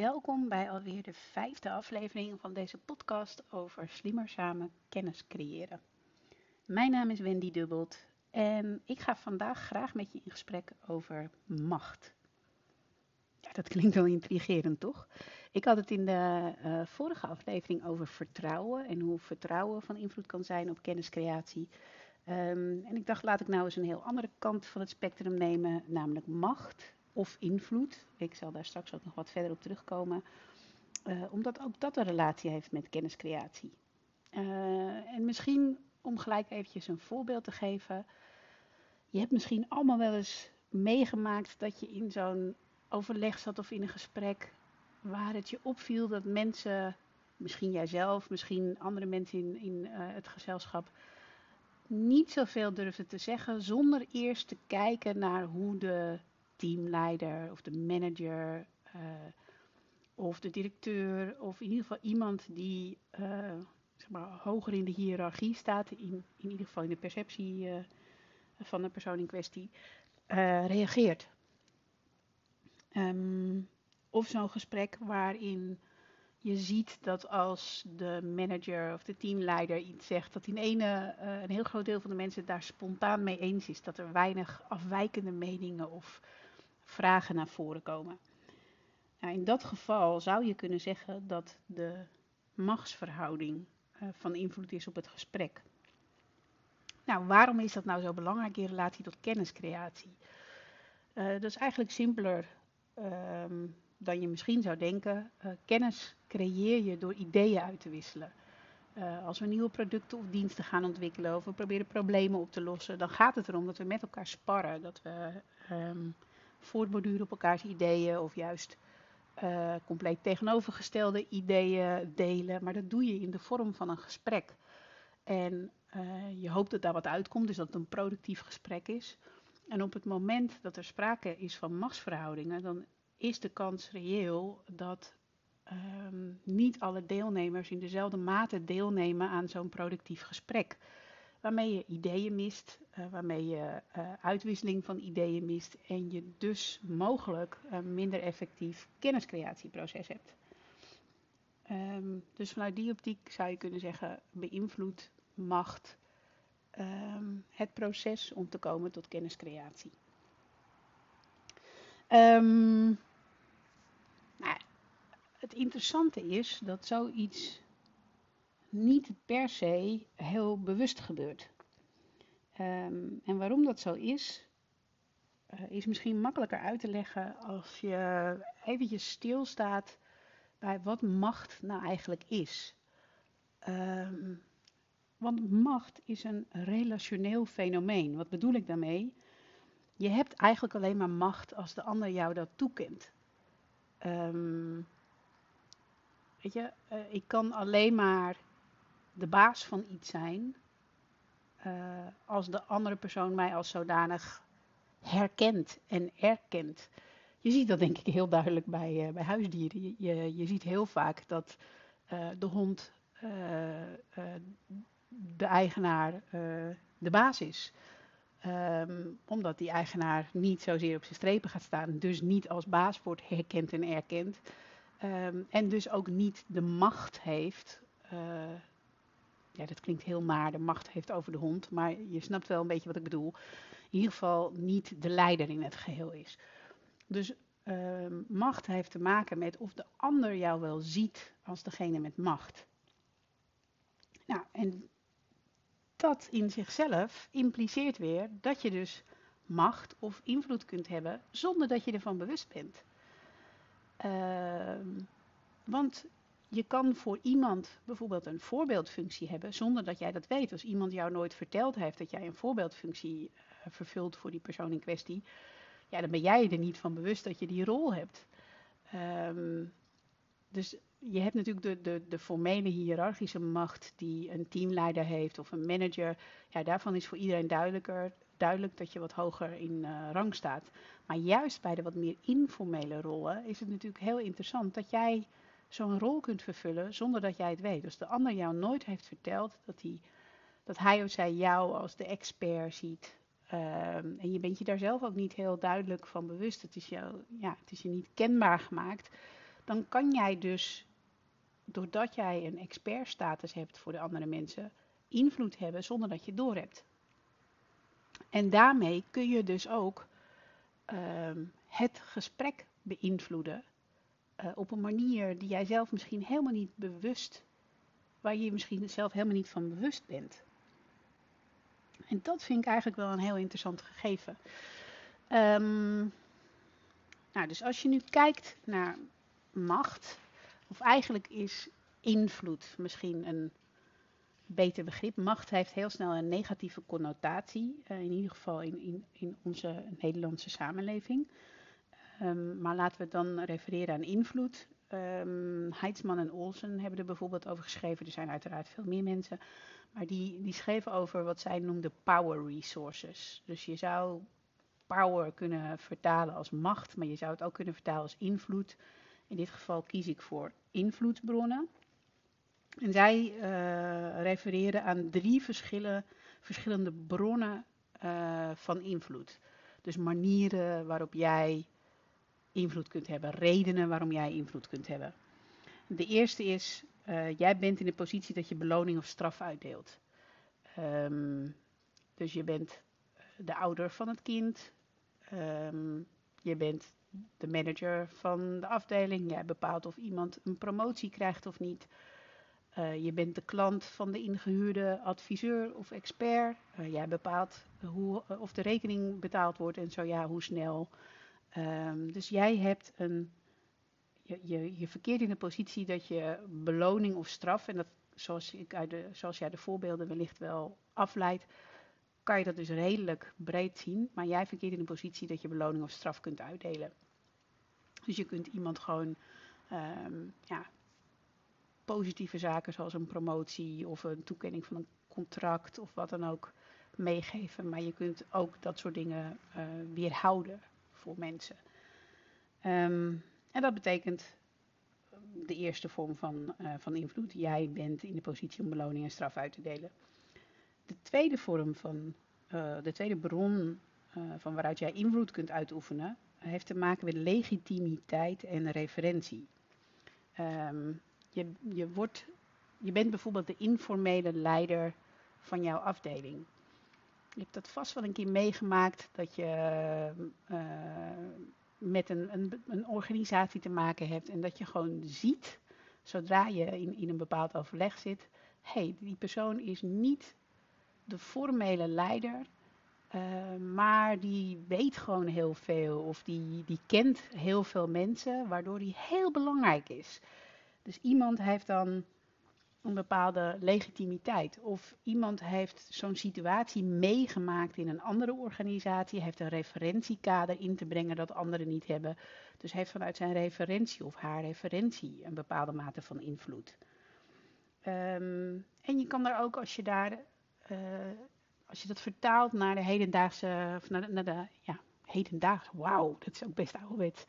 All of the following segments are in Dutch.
welkom bij alweer de vijfde aflevering van deze podcast over slimmer samen kennis creëren. Mijn naam is Wendy Dubbelt en ik ga vandaag graag met je in gesprek over macht. Ja, dat klinkt wel intrigerend, toch? Ik had het in de uh, vorige aflevering over vertrouwen en hoe vertrouwen van invloed kan zijn op kenniscreatie. Um, en ik dacht, laat ik nou eens een heel andere kant van het spectrum nemen, namelijk macht of invloed. Ik zal daar straks ook nog wat verder op terugkomen. Uh, omdat ook dat een relatie heeft met kenniscreatie. Uh, en misschien om gelijk eventjes een voorbeeld te geven. Je hebt misschien allemaal wel eens meegemaakt dat je in zo'n overleg zat of in een gesprek waar het je opviel dat mensen, misschien jijzelf, misschien andere mensen in, in uh, het gezelschap, niet zoveel durfden te zeggen zonder eerst te kijken naar hoe de teamleider of de manager uh, of de directeur of in ieder geval iemand die uh, zeg maar, hoger in de hiërarchie staat, in, in ieder geval in de perceptie uh, van de persoon in kwestie, reageert. Um, of zo'n gesprek waarin je ziet dat als de manager of de teamleider iets zegt, dat in ene een heel groot deel van de mensen daar spontaan mee eens is. Dat er weinig afwijkende meningen of vragen naar voren komen. Nou, in dat geval zou je kunnen zeggen dat de machtsverhouding uh, van invloed is op het gesprek. Nou, waarom is dat nou zo belangrijk in relatie tot kenniscreatie? Uh, dat is eigenlijk simpeler um, dan je misschien zou denken. Uh, kennis creëer je door ideeën uit te wisselen. Als we nieuwe producten of diensten gaan ontwikkelen of we proberen problemen op te lossen, dan gaat het erom dat we met elkaar sparren. Dat we um, voortborduren op elkaars ideeën of juist uh, compleet tegenovergestelde ideeën delen. Maar dat doe je in de vorm van een gesprek. En uh, je hoopt dat daar wat uitkomt, dus dat het een productief gesprek is. En op het moment dat er sprake is van machtsverhoudingen, dan is de kans reëel dat um, niet alle deelnemers in dezelfde mate deelnemen aan zo'n productief gesprek. Waarmee je ideeën mist, uh, waarmee je uh, uitwisseling van ideeën mist en je dus mogelijk een minder effectief kenniscreatieproces hebt. Um, dus vanuit die optiek zou je kunnen zeggen, beïnvloedt macht um, het proces om te komen tot kenniscreatie. Um, nou, het interessante is dat zoiets niet per se heel bewust gebeurt. Um, en waarom dat zo is, uh, is misschien makkelijker uit te leggen als je eventjes stilstaat bij wat macht nou eigenlijk is. Um, want macht is een relationeel fenomeen. Wat bedoel ik daarmee? Je hebt eigenlijk alleen maar macht als de ander jou dat toekent. Um, weet je, uh, ik kan alleen maar de baas van iets zijn uh, als de andere persoon mij als zodanig herkent en erkent. Je ziet dat denk ik heel duidelijk bij, uh, bij huisdieren. Je, je, ziet heel vaak dat de hond de eigenaar de baas is. Um, omdat die eigenaar niet zozeer op zijn strepen gaat staan, dus niet als baas wordt herkend en erkend. Um, en dus ook niet de macht heeft. Ja, dat klinkt heel maar, de macht heeft over de hond, maar je snapt wel een beetje wat ik bedoel. In ieder geval niet de leider in het geheel is. Dus um, macht heeft te maken met of de ander jou wel ziet als degene met macht. Nou, en dat in zichzelf impliceert weer dat je dus macht of invloed kunt hebben zonder dat je ervan bewust bent. Uh, want je kan voor iemand bijvoorbeeld een voorbeeldfunctie hebben zonder dat jij dat weet. Als iemand jou nooit verteld heeft dat jij een voorbeeldfunctie uh, vervult voor die persoon in kwestie, ja, dan ben jij er niet van bewust dat je die rol hebt. Um, dus je hebt natuurlijk de, de, de formele hiërarchische macht die een teamleider heeft of een manager. Ja, daarvan is voor iedereen duidelijker, duidelijk dat je wat hoger in uh, rang staat. Maar juist bij de wat meer informele rollen is het natuurlijk heel interessant dat jij zo'n rol kunt vervullen zonder dat jij het weet. Dus de ander jou nooit heeft verteld dat hij, dat hij of zij jou als de expert ziet. Um, en je bent je daar zelf ook niet heel duidelijk van bewust. Het is, jou, ja, het is je niet kenbaar gemaakt dan kan jij dus, doordat jij een expertstatus hebt voor de andere mensen, invloed hebben zonder dat je het doorhebt. En daarmee kun je dus ook ehm, het gesprek beïnvloeden uh, op een manier die jij zelf misschien helemaal niet bewust, waar je je misschien zelf helemaal niet van bewust bent. En dat vind ik eigenlijk wel een heel interessant gegeven. Um, nou, dus als je nu kijkt naar macht, of eigenlijk is invloed misschien een beter begrip. Macht heeft heel snel een negatieve connotatie, uh, in ieder geval in, in, in onze Nederlandse samenleving. Um, maar laten we dan refereren aan invloed. Um, Heidsman en Olsen hebben er bijvoorbeeld over geschreven. Er zijn uiteraard veel meer mensen. Maar die, die schreven over wat zij noemden power resources. Dus je zou power kunnen vertalen als macht, maar je zou het ook kunnen vertalen als invloed. In dit geval kies ik voor invloedsbronnen. En zij uh, refereren aan drie verschillende bronnen uh, van invloed. Dus manieren waarop jij invloed kunt hebben, redenen waarom jij invloed kunt hebben. De eerste is, uh, jij bent in de positie dat je beloning of straf uitdeelt. Um, dus je bent de ouder van het kind, um, je bent de manager van de afdeling, jij bepaalt of iemand een promotie krijgt of niet. Uh, je bent de klant van de ingehuurde adviseur of expert. Jij bepaalt hoe, of de rekening betaald wordt en zo ja, hoe snel. Um, dus jij hebt een. Je, je, verkeert in de positie dat je beloning of straf, en dat zoals, ik uit de, zoals jij de voorbeelden wellicht wel afleidt, kan je dat dus redelijk breed zien. Maar jij verkeert in de positie dat je beloning of straf kunt uitdelen. Dus je kunt iemand gewoon um, ja, positieve zaken zoals een promotie of een toekenning van een contract of wat dan ook meegeven. Maar je kunt ook dat soort dingen uh, weerhouden voor mensen. Um, en dat betekent de eerste vorm van, uh, van invloed. Jij bent in de positie om beloning en straf uit te delen. De tweede vorm van, uh, de tweede bron van waaruit jij invloed kunt uitoefenen, heeft te maken met legitimiteit en referentie. Um, je, je, wordt, je bent bijvoorbeeld de informele leider van jouw afdeling. Je hebt dat vast wel een keer meegemaakt dat je uh, met een, een, een, organisatie te maken hebt en dat je gewoon ziet, zodra je in, in een bepaald overleg zit, hé, hey, die persoon is niet de formele leider, uh, maar die weet gewoon heel veel of die, die kent heel veel mensen, waardoor die heel belangrijk is. Dus iemand heeft dan een bepaalde legitimiteit. Of iemand heeft zo'n situatie meegemaakt in een andere organisatie, heeft een referentiekader in te brengen dat anderen niet hebben. Dus heeft vanuit zijn referentie of haar referentie een bepaalde mate van invloed. Um, en je kan daar ook, als je daar, uh, als je dat vertaalt naar de hedendaagse, of naar de, naar de ja, hedendaagse, wauw, dat is ook best ouderwets,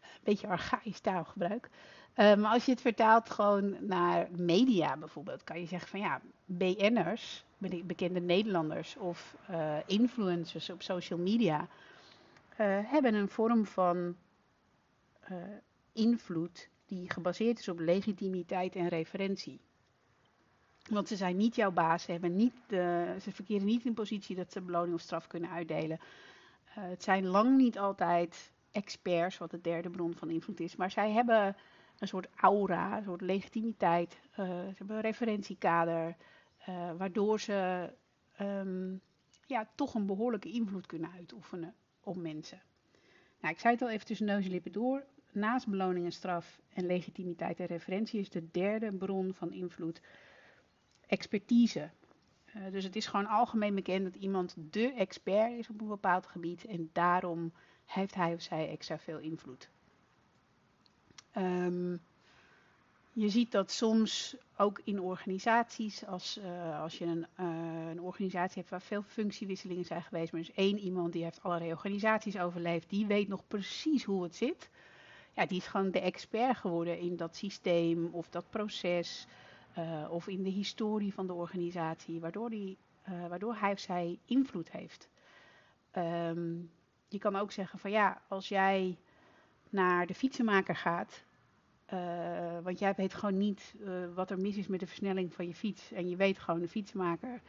een beetje archaïsch taalgebruik. Uh, maar als je het vertaalt gewoon naar media bijvoorbeeld, kan je zeggen van ja, BN'ers, bekende Nederlanders of uh, influencers op social media, uh, hebben een vorm van invloed die gebaseerd is op legitimiteit en referentie. Want ze zijn niet jouw baas, ze, hebben niet ze verkeren niet in positie dat ze beloning of straf kunnen uitdelen. het zijn lang niet altijd experts, wat de derde bron van invloed is, maar zij hebben een soort aura, een soort legitimiteit. Uh, ze hebben een referentiekader, uh, waardoor ze um, ja, toch een behoorlijke invloed kunnen uitoefenen op mensen. Nou, ik zei het al even tussen neus en lippen door. Naast beloning en straf en legitimiteit en referentie is de derde bron van invloed expertise. Uh, dus het is gewoon algemeen bekend dat iemand de expert is op een bepaald gebied en daarom heeft hij of zij extra veel invloed. Um, je ziet dat soms ook in organisaties, als, uh, als je een, uh, een, organisatie hebt waar veel functiewisselingen zijn geweest, maar er is één iemand die heeft alle reorganisaties overleefd, die weet nog precies hoe het zit. Ja, die is gewoon de expert geworden in dat systeem of dat proces uh, of in de historie van de organisatie, waardoor, die, waardoor hij of zij invloed heeft. Um, je kan ook zeggen van ja, als jij naar de fietsenmaker gaat, want jij weet gewoon niet uh, wat er mis is met de versnelling van je fiets. En je weet gewoon, de fietsenmaker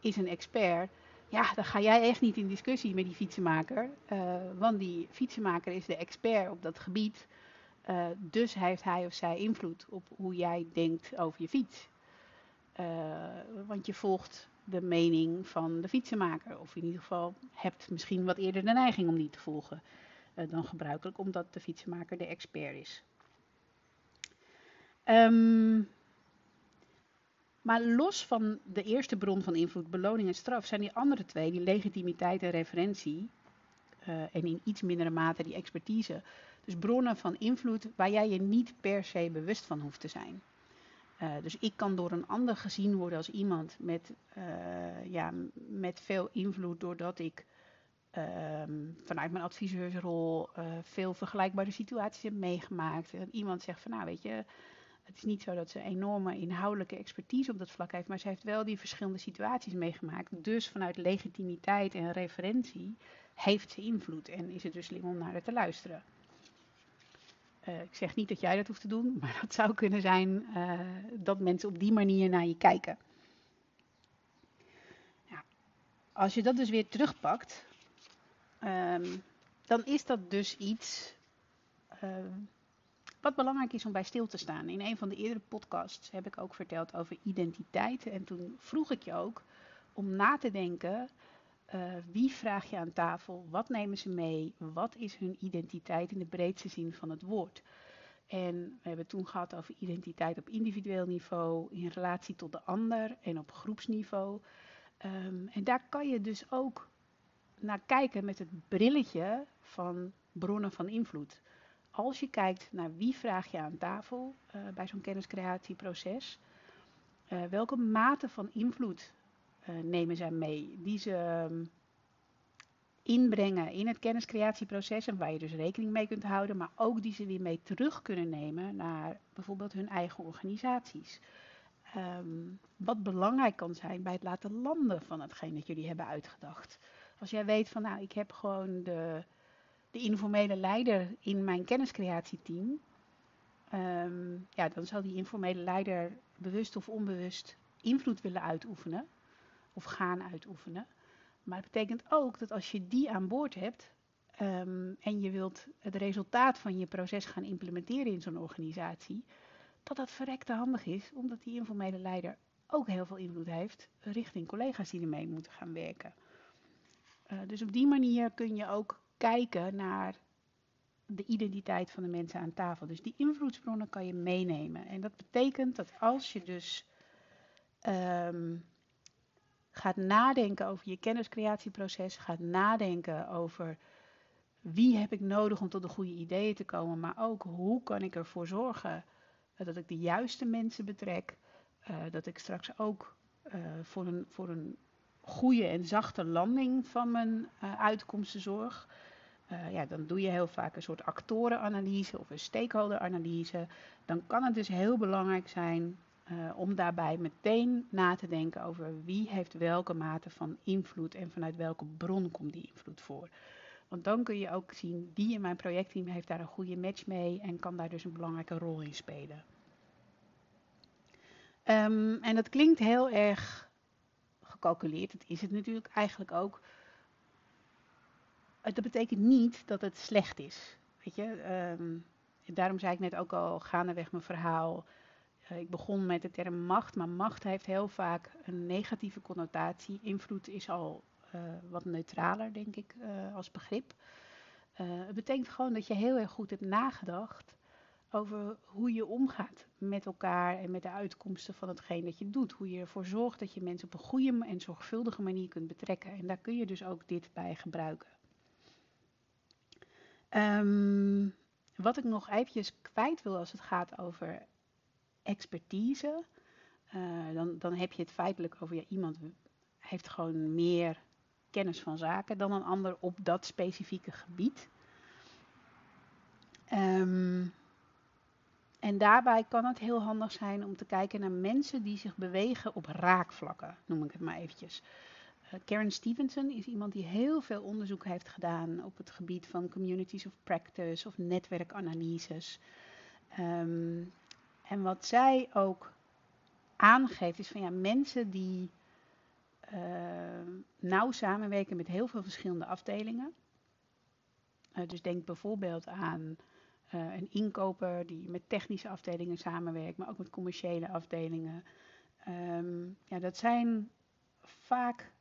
is een expert. Ja, dan ga jij echt niet in discussie met die fietsenmaker. Uh, want die fietsenmaker is de expert op dat gebied. dus heeft hij of zij invloed op hoe jij denkt over je fiets. want je volgt de mening van de fietsenmaker. Of in ieder geval hebt misschien wat eerder de neiging om die te volgen dan gebruikelijk, omdat de fietsenmaker de expert is. Um, maar los van de eerste bron van invloed, beloning en straf, zijn die andere twee, die legitimiteit en referentie, uh, en in iets mindere mate die expertise, dus bronnen van invloed waar jij je niet per se bewust van hoeft te zijn. Uh, dus ik kan door een ander gezien worden als iemand met, uh, ja, met veel invloed, doordat ik um, vanuit mijn adviseursrol veel vergelijkbare situaties heb meegemaakt. En iemand zegt van nou weet je, het is niet zo dat ze enorme inhoudelijke expertise op dat vlak heeft, maar ze heeft wel die verschillende situaties meegemaakt. Dus vanuit legitimiteit en referentie heeft ze invloed en is het dus slim om naar haar te luisteren. Uh, ik zeg niet dat jij dat hoeft te doen, maar dat zou kunnen zijn uh, dat mensen op die manier naar je kijken. Ja. Als je dat dus weer terugpakt, um, dan is dat dus iets. Uh, wat belangrijk is om bij stil te staan. In een van de eerdere podcasts heb ik ook verteld over identiteit. En toen vroeg ik je ook om na te denken. Uh, wie vraag je aan tafel? Wat nemen ze mee? Wat is hun identiteit in de breedste zin van het woord? En we hebben het toen gehad over identiteit op individueel niveau, in relatie tot de ander en op groepsniveau. Um, en daar kan je dus ook naar kijken met het brilletje van bronnen van invloed als je kijkt naar wie vraag je aan tafel uh, bij zo'n kenniscreatieproces, uh, welke mate van invloed uh, nemen zij mee die ze um, inbrengen in het kenniscreatieproces en waar je dus rekening mee kunt houden, maar ook die ze weer mee terug kunnen nemen naar bijvoorbeeld hun eigen organisaties. Um, wat belangrijk kan zijn bij het laten landen van hetgeen dat jullie hebben uitgedacht. Als jij weet van nou, ik heb gewoon de de informele leider in mijn kenniscreatieteam, um, ja, dan zal die informele leider bewust of onbewust invloed willen uitoefenen of gaan uitoefenen. Maar het betekent ook dat als je die aan boord hebt um, en je wilt het resultaat van je proces gaan implementeren in zo'n organisatie, dat dat verrekte handig is, omdat die informele leider ook heel veel invloed heeft richting collega's die ermee moeten gaan werken. Uh, dus op die manier kun je ook kijken naar de identiteit van de mensen aan tafel. Dus die invloedsbronnen kan je meenemen. En dat betekent dat als je dus um, gaat nadenken over je kenniscreatieproces, gaat nadenken over wie heb ik nodig om tot de goede ideeën te komen, maar ook hoe kan ik ervoor zorgen dat ik de juiste mensen betrek, uh, dat ik straks ook uh, voor, een, voor een goede en zachte landing van mijn uh, uitkomsten zorg. Uh, ja, dan doe je heel vaak een soort actorenanalyse of een stakeholderanalyse. Dan kan het dus heel belangrijk zijn uh, om daarbij meteen na te denken over wie heeft welke mate van invloed en vanuit welke bron komt die invloed voor. Want dan kun je ook zien wie in mijn projectteam heeft daar een goede match mee en kan daar dus een belangrijke rol in spelen. Um, en dat klinkt heel erg gecalculeerd, dat is het natuurlijk eigenlijk ook dat betekent niet dat het slecht is. Weet je, um, daarom zei ik net ook al gaandeweg mijn verhaal. Uh, ik begon met de term macht, maar macht heeft heel vaak een negatieve connotatie. Invloed is al uh, wat neutraler, denk ik, als begrip. het betekent gewoon dat je heel erg goed hebt nagedacht over hoe je omgaat met elkaar en met de uitkomsten van hetgeen dat je doet. Hoe je ervoor zorgt dat je mensen op een goede en zorgvuldige manier kunt betrekken. En daar kun je dus ook dit bij gebruiken. Um, wat ik nog eventjes kwijt wil als het gaat over expertise, uh, dan, dan heb je het feitelijk over ja, iemand heeft gewoon meer kennis van zaken dan een ander op dat specifieke gebied. Um, en daarbij kan het heel handig zijn om te kijken naar mensen die zich bewegen op raakvlakken, noem ik het maar eventjes. Uh, Karen Stevenson is iemand die heel veel onderzoek heeft gedaan op het gebied van communities of practice of netwerkanalyses. Ehm, en wat zij ook aangeeft is van ja, mensen die uh, nauw samenwerken met heel veel verschillende afdelingen. Uh, dus denk bijvoorbeeld aan uh, een inkoper die met technische afdelingen samenwerkt, maar ook met commerciële afdelingen. Um, ja, dat zijn vaak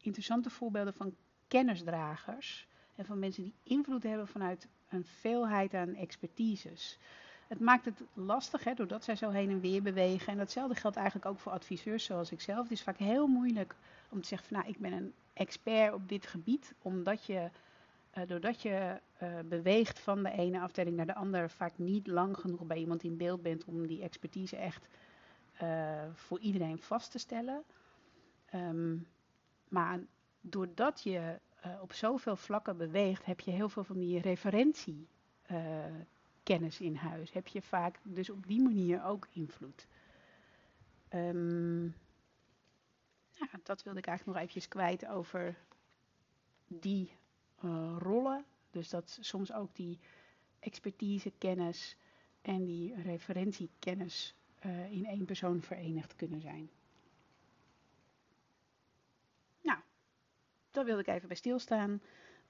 interessante voorbeelden van kennisdragers en van mensen die invloed hebben vanuit een veelheid aan expertises. Het maakt het lastig, hè, doordat zij zo heen en weer bewegen. En datzelfde geldt eigenlijk ook voor adviseurs zoals ik zelf. Het is vaak heel moeilijk om te zeggen van nou, ik ben een expert op dit gebied. Omdat je, doordat je uh, beweegt van de ene afdeling naar de andere, vaak niet lang genoeg bij iemand in beeld bent om die expertise echt uh, voor iedereen vast te stellen. Um, maar doordat je op zoveel vlakken beweegt, heb je heel veel van die referentie kennis in huis. Heb je vaak dus op die manier ook invloed. Um, ja, dat wilde ik eigenlijk nog eventjes kwijt over die uh, rollen. Dus dat soms ook die expertise, kennis en die referentiekennis uh, in één persoon verenigd kunnen zijn. Nou, daar wilde ik even bij stilstaan.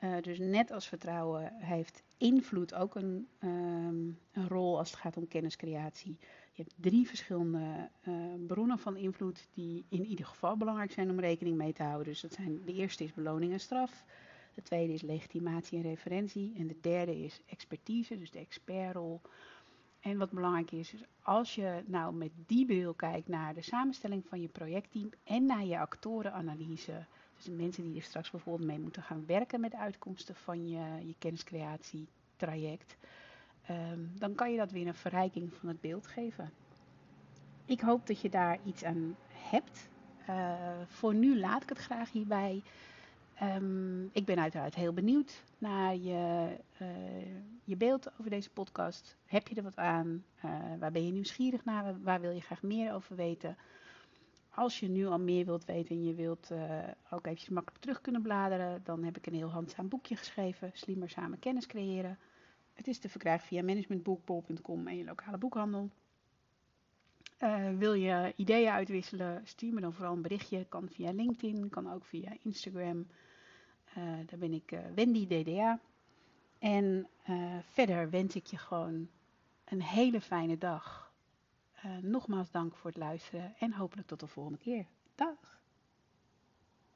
Uh, dus net als vertrouwen heeft invloed ook een, um, een, rol als het gaat om kenniscreatie. Je hebt drie verschillende bronnen van invloed die in ieder geval belangrijk zijn om rekening mee te houden. Dus dat zijn, de eerste is beloning en straf. De tweede is legitimatie en referentie. En de derde is expertise, dus de expertrol. En wat belangrijk is, is als je nou met die bril kijkt naar de samenstelling van je projectteam en naar je actorenanalyse dus de mensen die er straks bijvoorbeeld mee moeten gaan werken met de uitkomsten van je, je kenniscreatietraject. Um, dan kan je dat weer een verrijking van het beeld geven. Ik hoop dat je daar iets aan hebt. Uh, voor nu laat ik het graag hierbij. Um, ik ben uiteraard heel benieuwd naar je, uh, je beeld over deze podcast. Heb je er wat aan? Uh, waar ben je nieuwsgierig naar? Waar wil je graag meer over weten? als je nu al meer wilt weten en je wilt uh, ook eventjes makkelijk terug kunnen bladeren, dan heb ik een heel handzaam boekje geschreven, Slimmer Samen Kennis Creëren. Het is te verkrijgen via managementboekbol.com en je lokale boekhandel. Wil je ideeën uitwisselen, stuur me dan vooral een berichtje. Kan via LinkedIn, kan ook via Instagram. Uh, daar ben ik Wendy DDA. En verder wens ik je gewoon een hele fijne dag. Nogmaals dank voor het luisteren en hopelijk tot de volgende keer. Dag!